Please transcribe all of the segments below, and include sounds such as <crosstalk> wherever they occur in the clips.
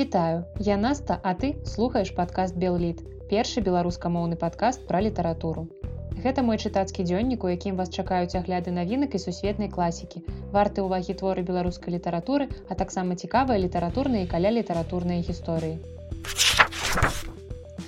Вітаю, я Наста, а ты слухаеш падкаст Белліт, першы беларускамоўны падкаст пра літаратуру. Гэта мой чытацкі дзённік, у якім вас чакаюць агляды навінак і сусветнай класікі, варты ўвагі творы беларускай літаратуры, а таксама цікавыя літаратурныя каля літаратурныя гісторыі.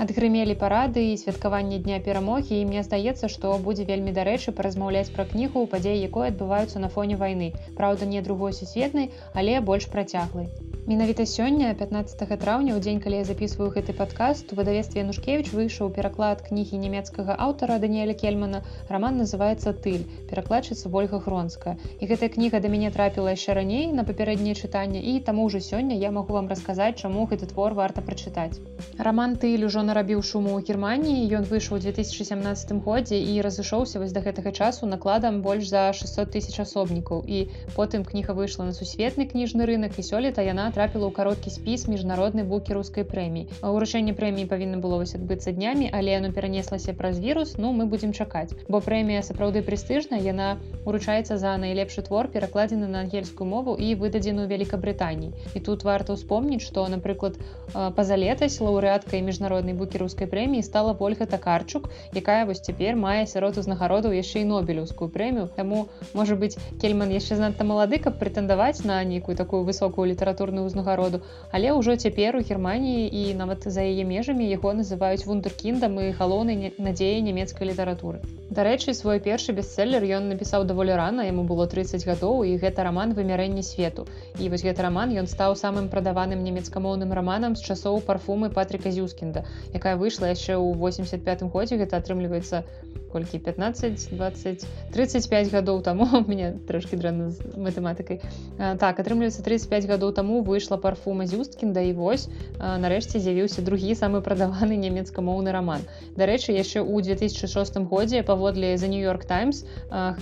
Адгрымелі парады і святкаванне дня перамогі і мне здаецца, што будзе вельмі дарэчы паразмаўляць пра кнігу, падзеі якой адбываюцца на фоне вайны. Праўда, не другой сусветнай, але больш працяглай. Менавіта сёння 15 траўня ў дзень калі я записываю гэты падкаст у выдавестве нушкевич выйшаў пераклад кнігі нямецкага аўтара даніэля кельмана роман называется тыль перакладчыца ольга гронская і гэтая кніга да мяне трапіла яшчэ раней на папярэдняе чытанне і таму ўжо сёння я магу вам расказаць чаму гэты твор варта прачытаць роман тыль ужо нарабіў шуму ў германії ён выйшаў 2017 годзе і разышоўся вось да гэтага часу накладам больш за 600 тысяч асобнікаў. І потым кніга выйшла на сусветны кніжны рынок і сёлета яна трапіла ў кароткі спіс міжнароднай букераўскай прэміі. Уручэнне прэміі павінна было вось адбыцца днямі але яно перанеслася праз вірус ну мы будзем чакаць. Бо прэмія сапраўды прэстыжна яна уручаецца за найлепшы твор перакладзены на ангельскую мову і выдадзеную великкабрытаніі і тут варта ўспомніць што напрыклад пазалетась лаўрэаткай міжнароднай букераўскай прэміі стала ольга такарчук якая вось цяпер мае сярод узнагародаў яшчэ і нобелеўскую прэмію. Таму можа быть кельман яшчэ занадта малады каб прэтэндаваць на нейкую такую высокую літаратурную ўзнагароду але ўжо цяпер у германії і нават за яе межамі яго называюць вундеркіндам і галоўнай надзеі нямецкай літаратуры дарэчы свой першы бестселлер ён напісаў даволі рана яму было 30 гадоў і гэта роман вымярэння свету і вось гэты роман ён стаў самым прадаваным нямецкамоўным романам з часоў парфумы патрика зюскінда якая выйшла яшчэ ў 85 годзе гэта атрымліваецца колькі 15 20 35 гадоў таму <laughs> у меня трошки дрэнна з матэматыкай. Так атрымліваецца 35 гадоў таму выйшла парфума зюсткін да і вось нарэшце з'явіўся другі самы прадаваны нямецкамоўны роман дарэчы яшчэ ў 2006 годзе паводле за нью-йорк таймс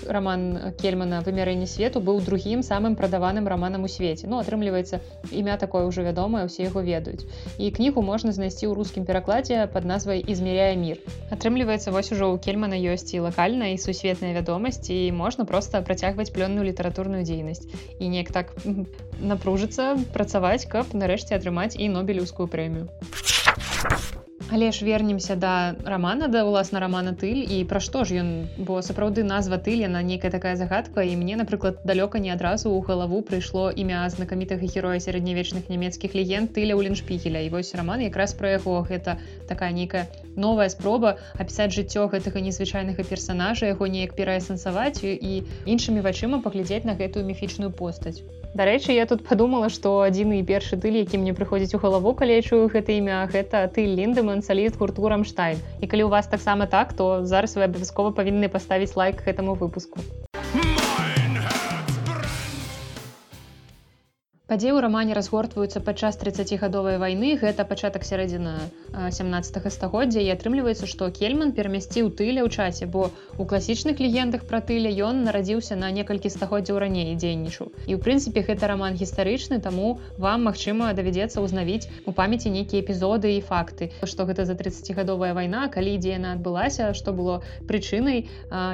роман кельмана вымярэння свету быў другім самым прадаваным романам у свеце. Ну атрымліваецца імя такое ўжо вядомае усе яго ведаюць. І кнігу можна знайсці ў рускім перакладзе под назвай измеряя мир атрымліваецца вось ужо у кельмана ёсць і лакальная і сусветная вядомасць і можна проста працягваць плённую літаратурную дзейнасць. І неяк так напружыцца працаваць каб нарэшце атрымаць і нобелеўскую прэмію Але ж вернемся да рамана да ўласна рамана тыль і пра што ж ён бо сапраўды назва тыль яна нейкая такая загадка. І мне напрыклад далёка не адразу ў галаву прыйшло імя знакамітага героя сярэднявечных нямецкіх легенд тыля ўленшпігеля і вось раман якраз пра яго. Гэта такая нейкая новая спроба апісаць жыццё гэтага незвычайнага персонажа яго неяк пераасэнсаваць і іншымі вачыма паглядзець на гэтую міфічную постаць Дарэчы, я тут падумала, што адзіны і першы тыль, які мне прыходзіць у галаву, калі я чую гэта імя, гэта ты Ліндеман, саліст гурту Рамштайн. І калі ў вас таксама так, то зараз вы абавязкова павінны паставіць лайк гэтаму выпуску. Падзеі ў рамане разгортваюцца падчас 30гадовай вайны гэта пачатак сярэдзіна 17 стагоддзя і атрымліваецца што кельман перамясціў тыля ў часе бо у класічных легендах пра тыля ён нарадзіўся на некалькі стагоддзяў раней дзейнічаў. І ў прынцыпе гэта раман гістарычны таму вам магчыма давядзецца ўзнавіць у памяці нейкія эпізоды і факты што гэта за 30гадовая вайна калі ідзе яна адбылася што было прычынай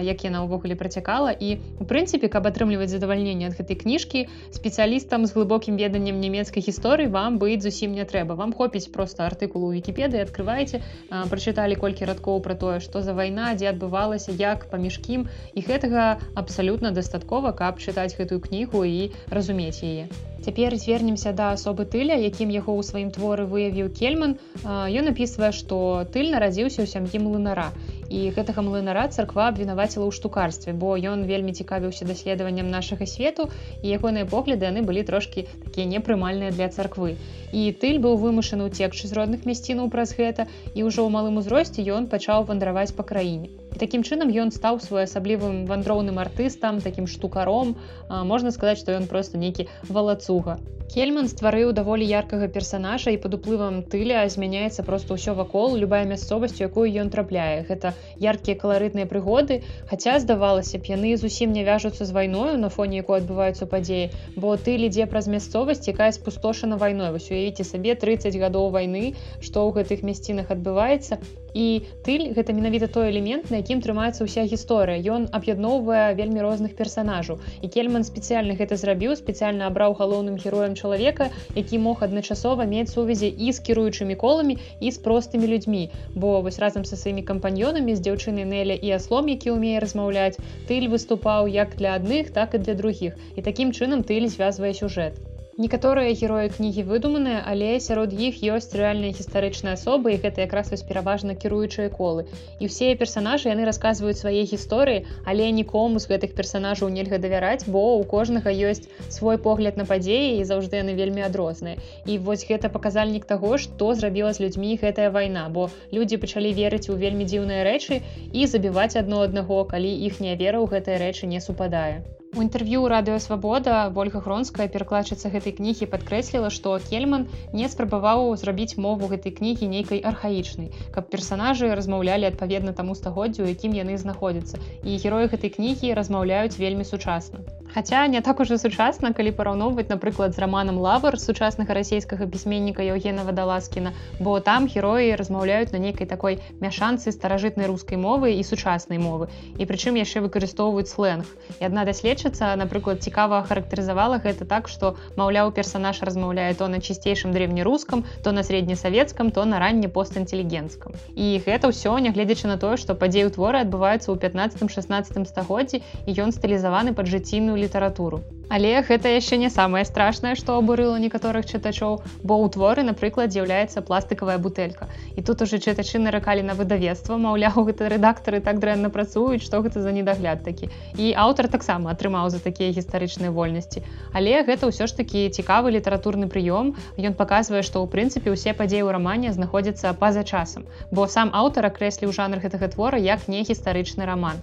як яна ўвогуле працякала. І у прынцыпе каб атрымліваць задавальненне ад гэтай кніжкі спецыялістам з глыбокім глыбокім веданнем нямецкай гісторыі вам быць зусім не трэба вам хопіць просто артыкулу вкіпедыі открываеце прачыталі колькі радкоў пра тое што за вайна дзе адбывалася як паміж кім і гэтага абсалютна дастаткова каб чытаць гэтую кнігу і разумець яе цяпер звернемся да асобы тыля якім яго ў сваім творы выявіў кельман. Ён напісвае што тыль нарадзіўся ў сям'і млынара і гэтага млынара царква абвінаваціла ў штукарстве бо ён вельмі цікавіўся даследаваннем нашага свету і ягоныя погляды яны былі трошкі такія непрымальныя для царквы. І тыль быў вымушаны ўцекчы з родных мясцінаў праз гэта і ўжо ў малым узросце ён пачаў вандраваць па краіне. І такім чынам ён стаў своеасаблівым вандроўным артыстам такім штукаром можна сказаць што ён просто нейкі валацуга Кельман стварыў даволі яркага персонажа і пад уплывам тыля змяняецца просто ўсё вакол любая мясцовасць якую ён трапляе. Гэта яркія каларытныя прыгоды хаця здавалася б яны зусім не вяжуцца з вайною на фоне якой адбываюцца падзеі бо тыль ідзе праз мясцовасць якая спустошана вайной. Вось уявіце сабе 30 гадоў вайны што ў гэтых мясцінах адбываецца і тыль гэта менавіта той элемент на якім трымаецца ўся гісторыя. Ён аб'ядноўвае вельмі розных персонажаў і кельман спецыяльна гэта зрабіў спецыяльна абраў галоўным героем чалавека які мог адначасова мець сувязі і з кіруючымі коламі і з простымі людзьмі. Бо вось разам са сваімі кампаньёнамі з дзяўчыны неля і аслом які ўмее размаўляць тыль выступаў як для адных так і для другіх. І такім чынам тыль звязвае сюжэт Некаторыя героі кнігі выдуманыя, але сярод іх ёсць рэальныя гістарычныя асобы і гэта якраз вось пераважна кіруючыя колы. І ўсе персанажы яны расказваюць свае гісторыі, але нікому з гэтых персанажаў нельга давяраць, бо у кожнага ёсць свой погляд на падзеі і заўжды яны вельмі адрозныя. І вось гэта паказальнік таго, што зрабіла з людзьмі гэтая вайна, бо людзі пачалі верыць у вельмі дзіўныя рэчы і забіваць адно аднаго, калі іхняя вера ў гэтыя рэчы не супадае. У інтэрв'ю радыёвабода ольга гронская перакладчыца гэтай кнігі падкрэсліла што кельман не спрабаваў зрабіць мову гэтай кнігі нейкай архаічнай каб персанажы размаўлялі адпаведна таму стагоддзю якім яны знаходзяцца. І героі гэтай кнігі размаўляюць вельмі сучасна Хаця не так ужо сучасна, калі параўноўваць, напрыклад, з раманам лавар сучаснага расійскага пісьменніка Еўгена Вадаласкіна, бо там героі размаўляюць на нейкай такой мяшанцы старажытнай рускай мовы і сучаснай мовы. І прычым яшчэ выкарыстоўваюць сленг. І адна даследчыца, напрыклад, цікава характарызавала гэта так, што маўляў персанаж размаўляе то на чысцейшым древнерускам, то на сярэднесавецкам, то на ранне постінтэлігенцкам. І гэта ўсё, нягледзячы на тое, што падзеі ў творы адбываюцца ў 15-16 стагоддзі і ён стылізаваны пад жыційную літаратуру. Але гэта яшчэ не самае страшнае, што абурыла некаторых чытачоў, бо ў творы, напрыклад, з'яўляецца пластикавая бутэлька. І тут уже чытачы наракалі на выдавецтва, маўляў, гэта рэдактары так дрэнна працуюць, што гэта за недагляд такі. І аўтар таксама атрымаў за такія гістарычныя вольнасці. Але гэта ўсё ж такі цікавы літаратурны прыём. Ён паказвае, што ў прынцыпе ўсе падзеі ў рамане знаходзяцца па-за часам, бо сам аўтар акрэсліў жанр гэтага твора як не гістарычны раман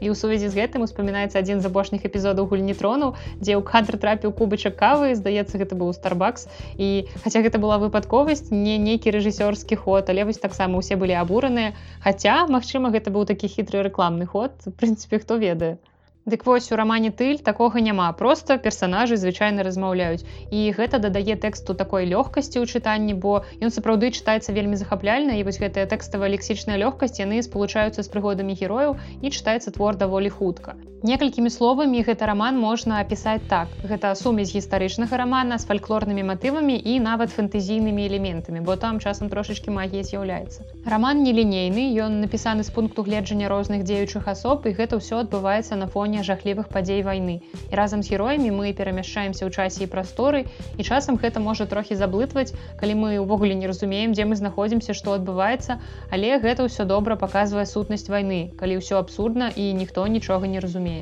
і ў сувязі з гэтым успамінаецца адзін з апошніх эпізодаў гульні тронаў дзе ў кадр трапіў кубачак кавы здаецца гэта быў старбакс і хаця гэта была выпадковасць не нейкі рэжысёрскі ход але вось таксама ўсе былі абураныя. Хаця магчыма гэта быў такі хітры рэкламны ход. Прынцыпе хто ведае Дык вось у рамане тыль такога няма просто персонажы звычайна размаўляюць. І гэта дадае тэксту такой лёгкасці ў чытанні бо ён сапраўды чытаецца вельмі захапляльна і вось гэтая тэкставая лексічная лёгкасць яны спалучаюцца з прыгодамі герояў і чытаецца твор даволі хутка некалькімі словамі гэта роман можна апісаць так гэта сумесь гістарычнага рамана з фальклорнымі матывамі і нават фэнтэзійнымі элементамі бо там часам трошачки магія з'яўляецца роман нелінейны ён напісаны з пункту гледжання розных дзеючых асоб і гэта ўсё адбываецца на фоне жахлівых падзей вайны. І разам з героямі мы перамяшчаемся ў часе і прасторы і часам гэта можа трохі заблытваць, калі мы ўвогуле не разумеем, дзе мы знаходзімся, што адбываецца, але гэта ўсё добра паказвае сутнасць вайны, калі ўсё абсурдна і ніхто нічога не разумее.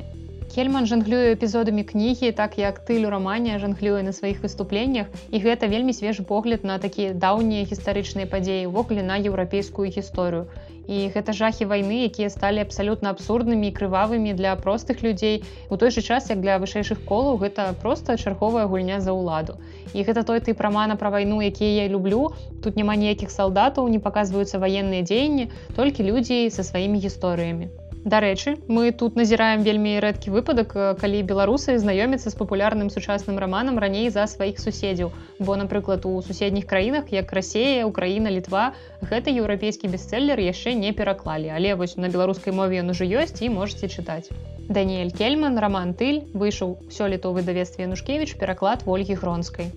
Кельман жанглюе эпізодамі кнігі, так як тылю рамане жанглюе на сваіх выступленнях і гэта вельмі свежы погляд на такія даўнія гістарычныя падзеі ўвогуле на еўрапейскую гісторыю. І гэта жахі вайны якія сталі абсалютна абсурднымі і крывавымі для простых людзей. У той жа час як для вышэйшых колаў гэта проста чарговая гульня за ўладу. І гэта той ты рамана пра вайну якія я люблю. Тут няма ніякіх салдатаў не паказваюцца ваенныя дзеянні толькі людзі са сваімі гісторыямі Дарэчы, мы тут назіраем вельмі рэдкі выпадак, калі беларусы знаёмяцца з папулярным сучасным раманам раней за сваіх суседзяў. Бо, напрыклад, у суседніх краінах, як Расея, Украіна, літва, гэты еўрапейскі бестселлер яшчэ не пераклалі. Але вось на беларускай мове ён ужо ёсць і можете чытаць. Даніэль Кельман, раман Тыль выйшаў сёлета ў выдавестве Янушкевіч пераклад ольгі гронскай.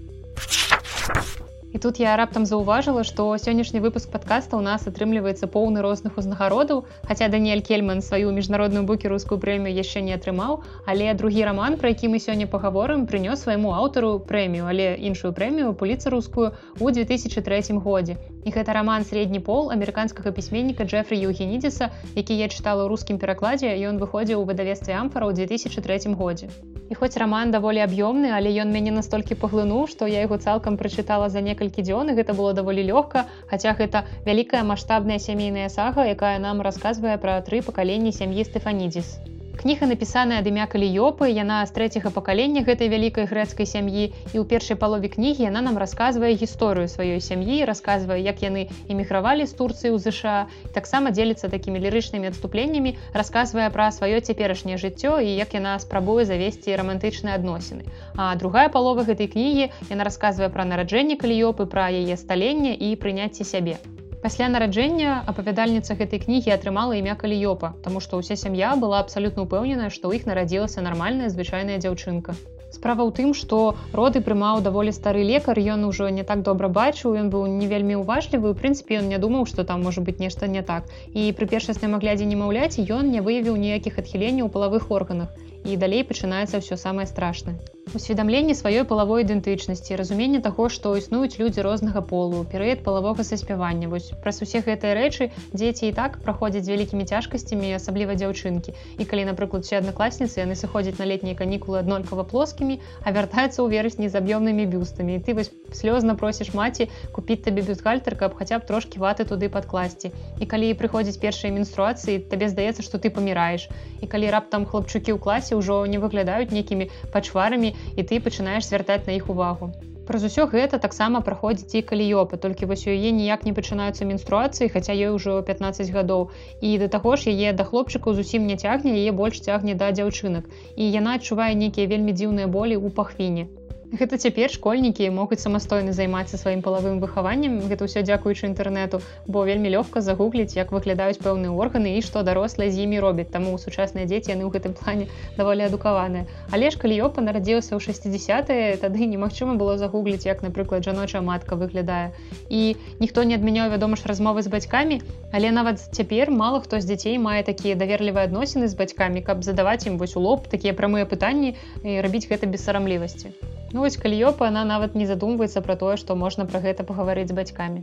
І тут я раптам заўважыла, што сённяшні выпуск падкаста ў нас атрымліваецца поўны розных узнагародаў. Хаця Даніэль Кельман сваю міжнародную букерускую прэмію яшчэ не атрымаў, але другі раман, пра які мы сёння пагаворым, прынёс свайму аўтару прэмію, але іншую прэмію пуліцарускую ў 2003 годзе. І гэта раман сярэдні пол амерыканскага пісьменніка Джефры Югенідзіса, які я чытала ў рускім перакладзе, ён выходзіў у выдавестве амфара ў 2003 годзе. І хоць раман даволі аб'ёмны, але ён мяне настолькі паглынуў, што я яго цалкам прачытала за некалькі дзён і гэта было даволі лёгка, хаця гэта вялікая маштабная сямейная сага, якая нам расказвае пра тры пакаленні сям'і Стэфанідзіс. Кніга напісаная дымя каліёпы, яна з трэцяга пакалення гэтай вялікай грэцкай сям'і і ў першай палове кнігі яна нам расказвае гісторыю сваёй сям'і, расказвае, як яны эмігравалі з Турцыі ў ЗША, таксама дзеліцца такімі лірычнымі адступленнямі, расказвае пра сваё цяперашняе жыццё і як яна спрабуе завесці рамантычныя адносіны. А другая палова гэтай кнігі яна расказвае пра нараджэнне каліёпы, пра яе сталенне і прыняцце сябе. Пасля нараджэння апавядальніца гэтай кнігі атрымала імя каліёпа, таму што ўся сям'я была абсалютна упэўненая, што ў іх нарадзілася нармальная звычайная дзяўчынка. справа ў тым што роды прымаў даволі стары лекар ён ужо не так добра бачыў ён быў не вельмі уважлівы у прынцыпе ён не думаў што там можа быць нешта не так і пры першасным аглядзе немаўляці ён не выявіў ніякіх адхіленняў у палавых органах і далей пачынаецца ўсё самае страшнае. Усведамленне сваёй палавой ідэнтычнасці, разуменне таго, што існуюць людзі рознага полу, перыяд палавога саспявання. Вось праз усе гэтыя рэчы дзеці і так праходзяць вялікімі цяжкасцямі, асабліва дзяўчынкі. І калі, напрыклад, усе аднакласніцы яны сыходзяць на летнія канікулы аднолькава плоскімі, а вяртаюцца ў верасні з аб'ёмнымі бюстамі. І ты вось слёзна просіш маці купіць табе бюстгальтер, каб хаця б трошкі ваты туды падкласці. І калі прыходзіць першыя менструацыі, табе здаецца, што ты паміраеш. І калі раптам хлапчукі ў класе ўжо не выглядаюць нейкімі пачварамі і ты пачынаеш звяртаць на іх увагу. Праз усё гэта таксама праходзіць і каліёпа, толькі вось у яе ніяк не пачынаюцца менструацыі, хаця ёй ужо 15 гадоў. І да таго ж яе да хлопчыкаў зусім не цягне, яе больш цягне да дзяўчынак. І яна адчувае нейкія вельмі дзіўныя болі ў пахвіне. Гэта цяпер школьнікі могуць самастойна займацца сваім палавым выхаваннем. Гэта ўсё дзякуючы інтэрнэту, бо вельмі лёгка загугліць, як выглядаюць пэўныя органы і што дарослыя з імі робяць. Таму сучасныя дзеці яны ў гэтым плане даволі адукаваныя. Але ж калі Ёпа нарадзілася ў 60 тады немагчыма было загугліць, як, напрыклад, жаночая матка выглядае. І ніхто не адмяняў вядома ж размовы з бацькамі, але нават цяпер мала хто з дзяцей мае такія даверлівыя адносіны з бацькамі, каб задаваць ім вось у лоб такія прамыя пытанні рабіць гэта без сарамлівасці. Ну вось каліёпа она нават не задумваецца пра тое, што можна пра гэта пагаварыць з бацькамі.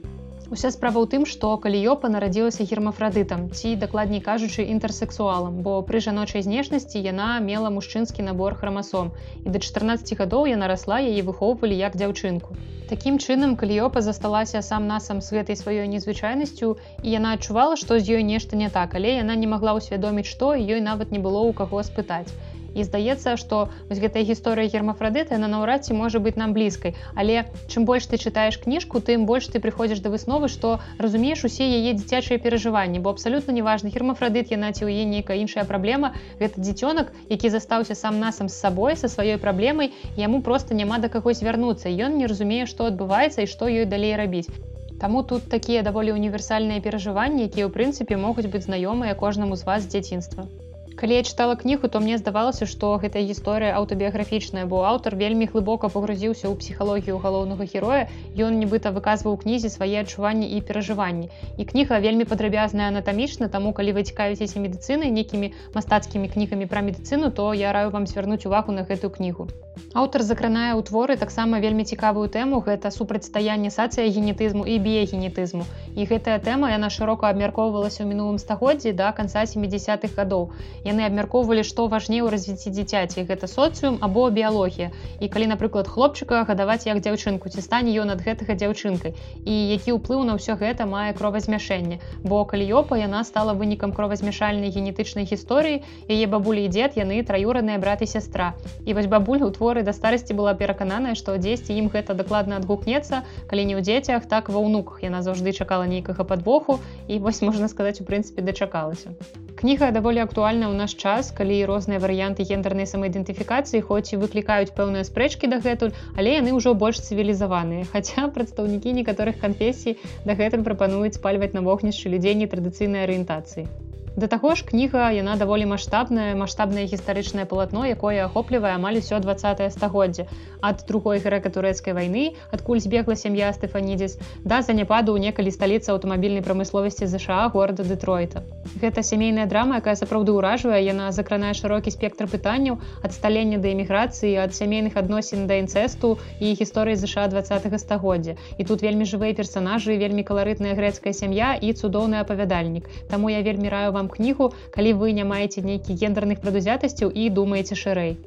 Уся справа ў тым, што каліёпа нарадзілася гермафрадытам ці дакладней кажучы інтэрсексуалам, бо пры жаночай знешнасці яна мела мужчынскі набор храмасом і да 14 гадоў яна расла яе выхоўвалі як дзяўчынку. Такім чынам каліёпа засталася сам насам з гэтай сваёй незвычайнасцю і яна адчувала, што з ёй нешта не так, але яна не магла ўсвядоміць, што ёй нават не было ў каго спытаць і здаецца што вось гэтая гісторыя гермафрадыта на наўрад ці можа быць нам блізкай. Але чым больш ты чытаеш кніжку тым больш ты прыходзіш да высновы што разумееш усе яе дзіцячыя перажыванні. Бо абсалютна неважна гермафрадыт яна ці ў е нейкая іншая праблема гэта дзіцёнак які застаўся сам насам з сабой са сваёй праблемай яму просто няма да кагось вярнуцца. Ён не разумее што адбываецца і што ёй далей рабіць. Таму тут такія даволі універсальныя перажыванні якія ў прынцыпе могуць быць знаёмыя кожнаму з вас з дзяцінства калі я чытала кнігу то мне здавалася што гэта гісторыя аўтабіяграфічная бо аўтар вельмі глыбока пагрузіўся ў псіхалогію галоўнага героя. Ён нібыта выказваў кнізе свае адчуванні і перажыванні. І кніга вельмі падрабязная анатамічна таму калі вы цікавіцеся медыцынай нейкімі мастацкімі кнігамі пра медыцыну то я раю вам звярнуць увагу на гэтую кнігу. Аўтар закранае ў творы таксама вельмі цікавую тэму гэта супрацьстаянне сацыя генетызму і біягенетызму. І гэтая тэма яна шырока абмяркоўвалася ў мінулым стагоддзі да канца 70-х гадоў яны абмяркоўвалі што важней у развіцці дзіцяці гэта соцыум або біялогія і калі напрыклад хлопчыка гадаваць як дзяўчынку ці стане ён ад гэтага дзяўчынкай. І які ўплыў на ўсё гэта мае кровазмяшэнне. Бо каліёпа яна стала вынікам кровазмяшальнай генетычнай гісторыі яе бабулі і дзед яны траюраныя брат і сястра. І вось бабуля у творы да старасці была перакананая што дзесьці ім гэта дакладна адгукнецца калі не ў дзецях так ва ўнуках. Яна заўжды чакала нейкага падвоху і вось можна сказаць у прынцыпе дачакалася кніга даволі актуальна ў наш час калі розныя варыянты гендернай самаідэнтыфікацыі хоць і выклікаюць пэўныя спрэчкі дагэтуль але яны ўжо больш цывілізаваныя. <laughs> Хаця прадстаўнікі некаторых канфесій дагэтуль прапануюць спальваць на вогнішчы людзей нетрадыцыйнай арыентацыі Да таго ж кніга яна даволі маштабная маштабнае гістарычнае палатно якое ахоплівае амаль усё 20 стагоддзя ад другой грэка-турэцкай вайны адкуль збегла сям'я стефанідзіс да заняпаду ў некалі сталіцы аўтамабільнай прамысловасці ЗША горада Дэтройта. Гэта сямейная драма якая сапраўды ўражвае яна закранае шырокі спектр пытанняў ад сталення да эміграцыі ад сямейных адносін да інцэсту і гісторыі ЗША 20 стагоддзя. І тут вельмі жывыя персонажы вельмі каларытная грэцкая сям'я і цудоўны апавядальнік. Таму я вельмі раю вам вам кнігу калі вы не маеце нейкіх гендерных прадузятасцяў і думаеце шырэй.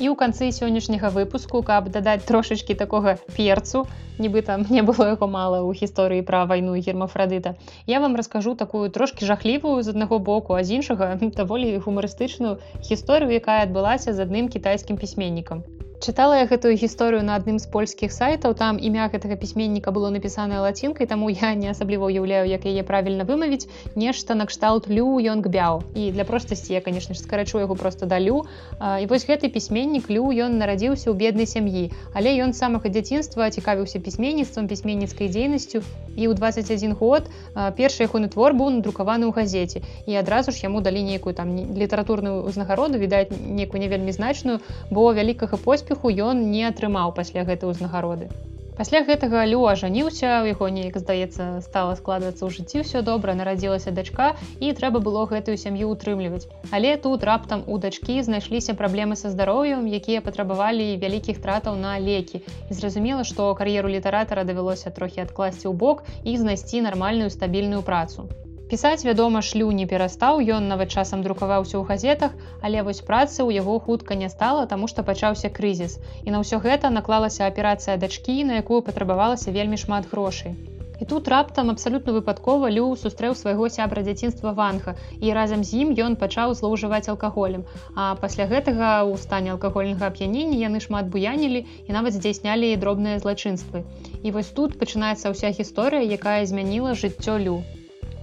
І ў канцы сённяшняга выпуску каб дадаць трошачки такога перцу нібыта мне было яго мала ў гісторыі пра вайну гермафрадыта я вам раскажу такую трошки жахлівую з аднаго боку а з іншага даволі гумарыстычную гісторыю якая адбылася з адным кітайскім пісьменнікам чытала я гэтую гісторыю на адным з польскіх сайтаў там імя гэтага пісьменніка было напісанае лацінкай таму я не асабліва уяўляю як яе правільна вымавіць нешта накшталт лю йонг бяў і для простасці я конечно ж скарачу яго просто далю і вось гэты пісьменнік лю ён нарадзіўся ў беднай сям'і але ён самага дзяцінства цікавіўся пісьменніцтвам пісьменніцкай дзейнасцю і ў 21 год першы ягоны твор быў надрукаваны ў газеце і адразу ж яму далі нейкую там літаратурную ўзнагароду відаць некую не вельмі значную бо вялікага поспеху поспеху ён не атрымаў пасля гэтай узнагароды. Пасля гэтага Лю ажаніўся, у яго неяк здаецца стала складвацца ў жыцці ўсё добра, нарадзілася дачка і трэба было гэтую сям'ю утрымліваць. Але тут раптам у дачкі знайшліся праблемы са здароўем, якія патрабавалі вялікіх тратаў на лекі. І зразумела, што кар'еру літаратара давялося трохі адкласці ў бок і знайсці нармальную стабільную працу. Пісаць, вядома, шлю не перастаў, ён нават часам друкаваўся ў газетах, але вось працы ў яго хутка не стала, таму што пачаўся крызіс. І на ўсё гэта наклалася аперацыя дачкі, на якую патрабавалася вельмі шмат грошай. І тут раптам абсалютна выпадкова Лю сустрэў свайго сябра дзяцінства ванха і разам з ім ён пачаў злоўжываць алкаголем. А пасля гэтага ў стане алкагольнага ап'янення яны шмат буянілі і нават здзяйснялі дробныя злачынствы. І вось тут пачынаецца ўся гісторыя, якая змяніла жыццё Лю.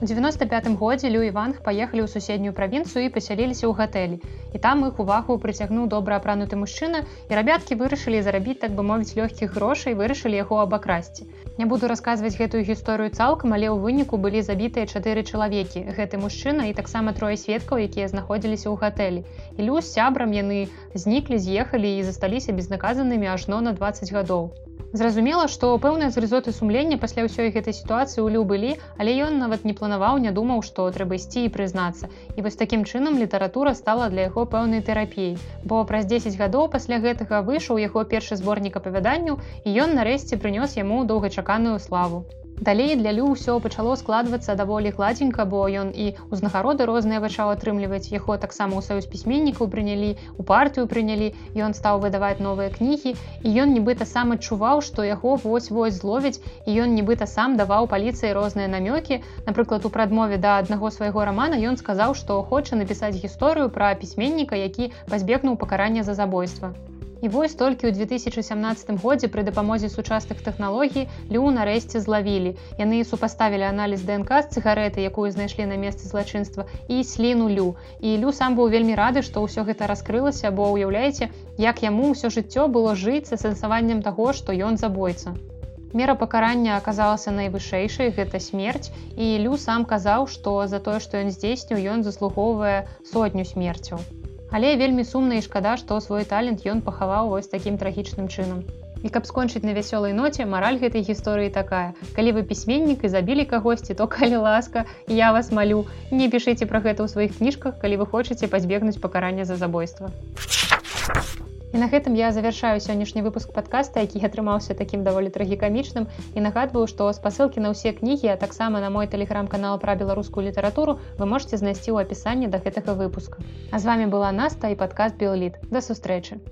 У 95 годзе Лю Іванг паехалі ў суседнюю правінцыю і пасяліліся ў гатэлі. І там іх увагу прыцягнуў добра апрануты мужчына і рабяткі вырашылі зарабіць так бы мовіць лёгкіх грошай вырашылі яго абакрасці. Не буду расказваць гэтую гісторыю цалкам, але ў выніку былі забітыя чатыры чалавекі. Гэты мужчына і таксама трое сведкаў, якія знаходзіліся ў гатэлі. І лю з сябрам яны зніклі, з'ехалі і засталіся безнаказанымі ажно на 20 гадоў. Зразумела, што пэўныя зрызоты сумлення пасля ўсёй гэтай сітуацыі ў лю былі, але ён нават не планаваў, не думаў, што трэба ісці і прызнацца. І вось такім чынам літаратура стала для яго пэўнай тэрапіяй. Бо праз 10 гадоў пасля гэтага выйшаў яго першы зборнік апавяданняў і ён нарэшце прынёс яму доўгачаканую славу. Далей для лю ўсё пачало складвацца даволі гладзенька, бо ён і ўзнагароды розныя пачаў атрымліваць яго таксама ў саюз пісьменнікаў прынялі у партыю прынялі ён стаў выдаваць новыя кнігі і ён нібыта сам адчуваў, што яго вось-вось зловіць і ён нібыта сам даваў паліцыі розныя намёкі. Напрыклад, у прадмове да аднаго свайго рамана ён сказаў, што хоча напісаць гісторыю пра пісьменніка, які пазбегнуў пакарання за забойства. І вось толькі ў 2017 годзе пры дапамозе сучасных тэхналогій лю нарэшце злавілі. Яны супаставілі аналіз ДНК з цыгарэты, якую знайшлі на месцы злачынства і сліну лю. І лю сам быў вельмі рады, што ўсё гэта раскрылася, бо ўяўляеце, як яму ўсё жыццё было жыць са сэнсаваннем таго, што ён забойца. Мера пакарання аказалася найвышэйшай гэта смерць і лю сам казаў, што за тое, што ён здзейсніў, ён заслугоўвае сотню смерцяў. Але вельмі сумна і шкада, што свой талент ён пахаваў вось такім трагічным чынам. І каб скончыць на вясёлай ноце мараль гэтай гісторыі такая. Калі вы пісьменнік і забілі кагосьці, то калі ласка, я вас малю, не пішыце пра гэта ў сваіх кніжках, калі вы хочаце пазбегнуць пакарання за забойства. І на гэтым я завяршаю сённяшні выпуск падкаста, які атрымаўся такім даволі трагікамічным і нагадваю, што спасылкі на ўсе кнігі, а таксама на мой тэлеграм-канал пра беларускую літаратуру вы можете знайсці ў апісанні да гэтага выпуска. А з вами была Наста і падкаст Белліт. Да сустрэчы.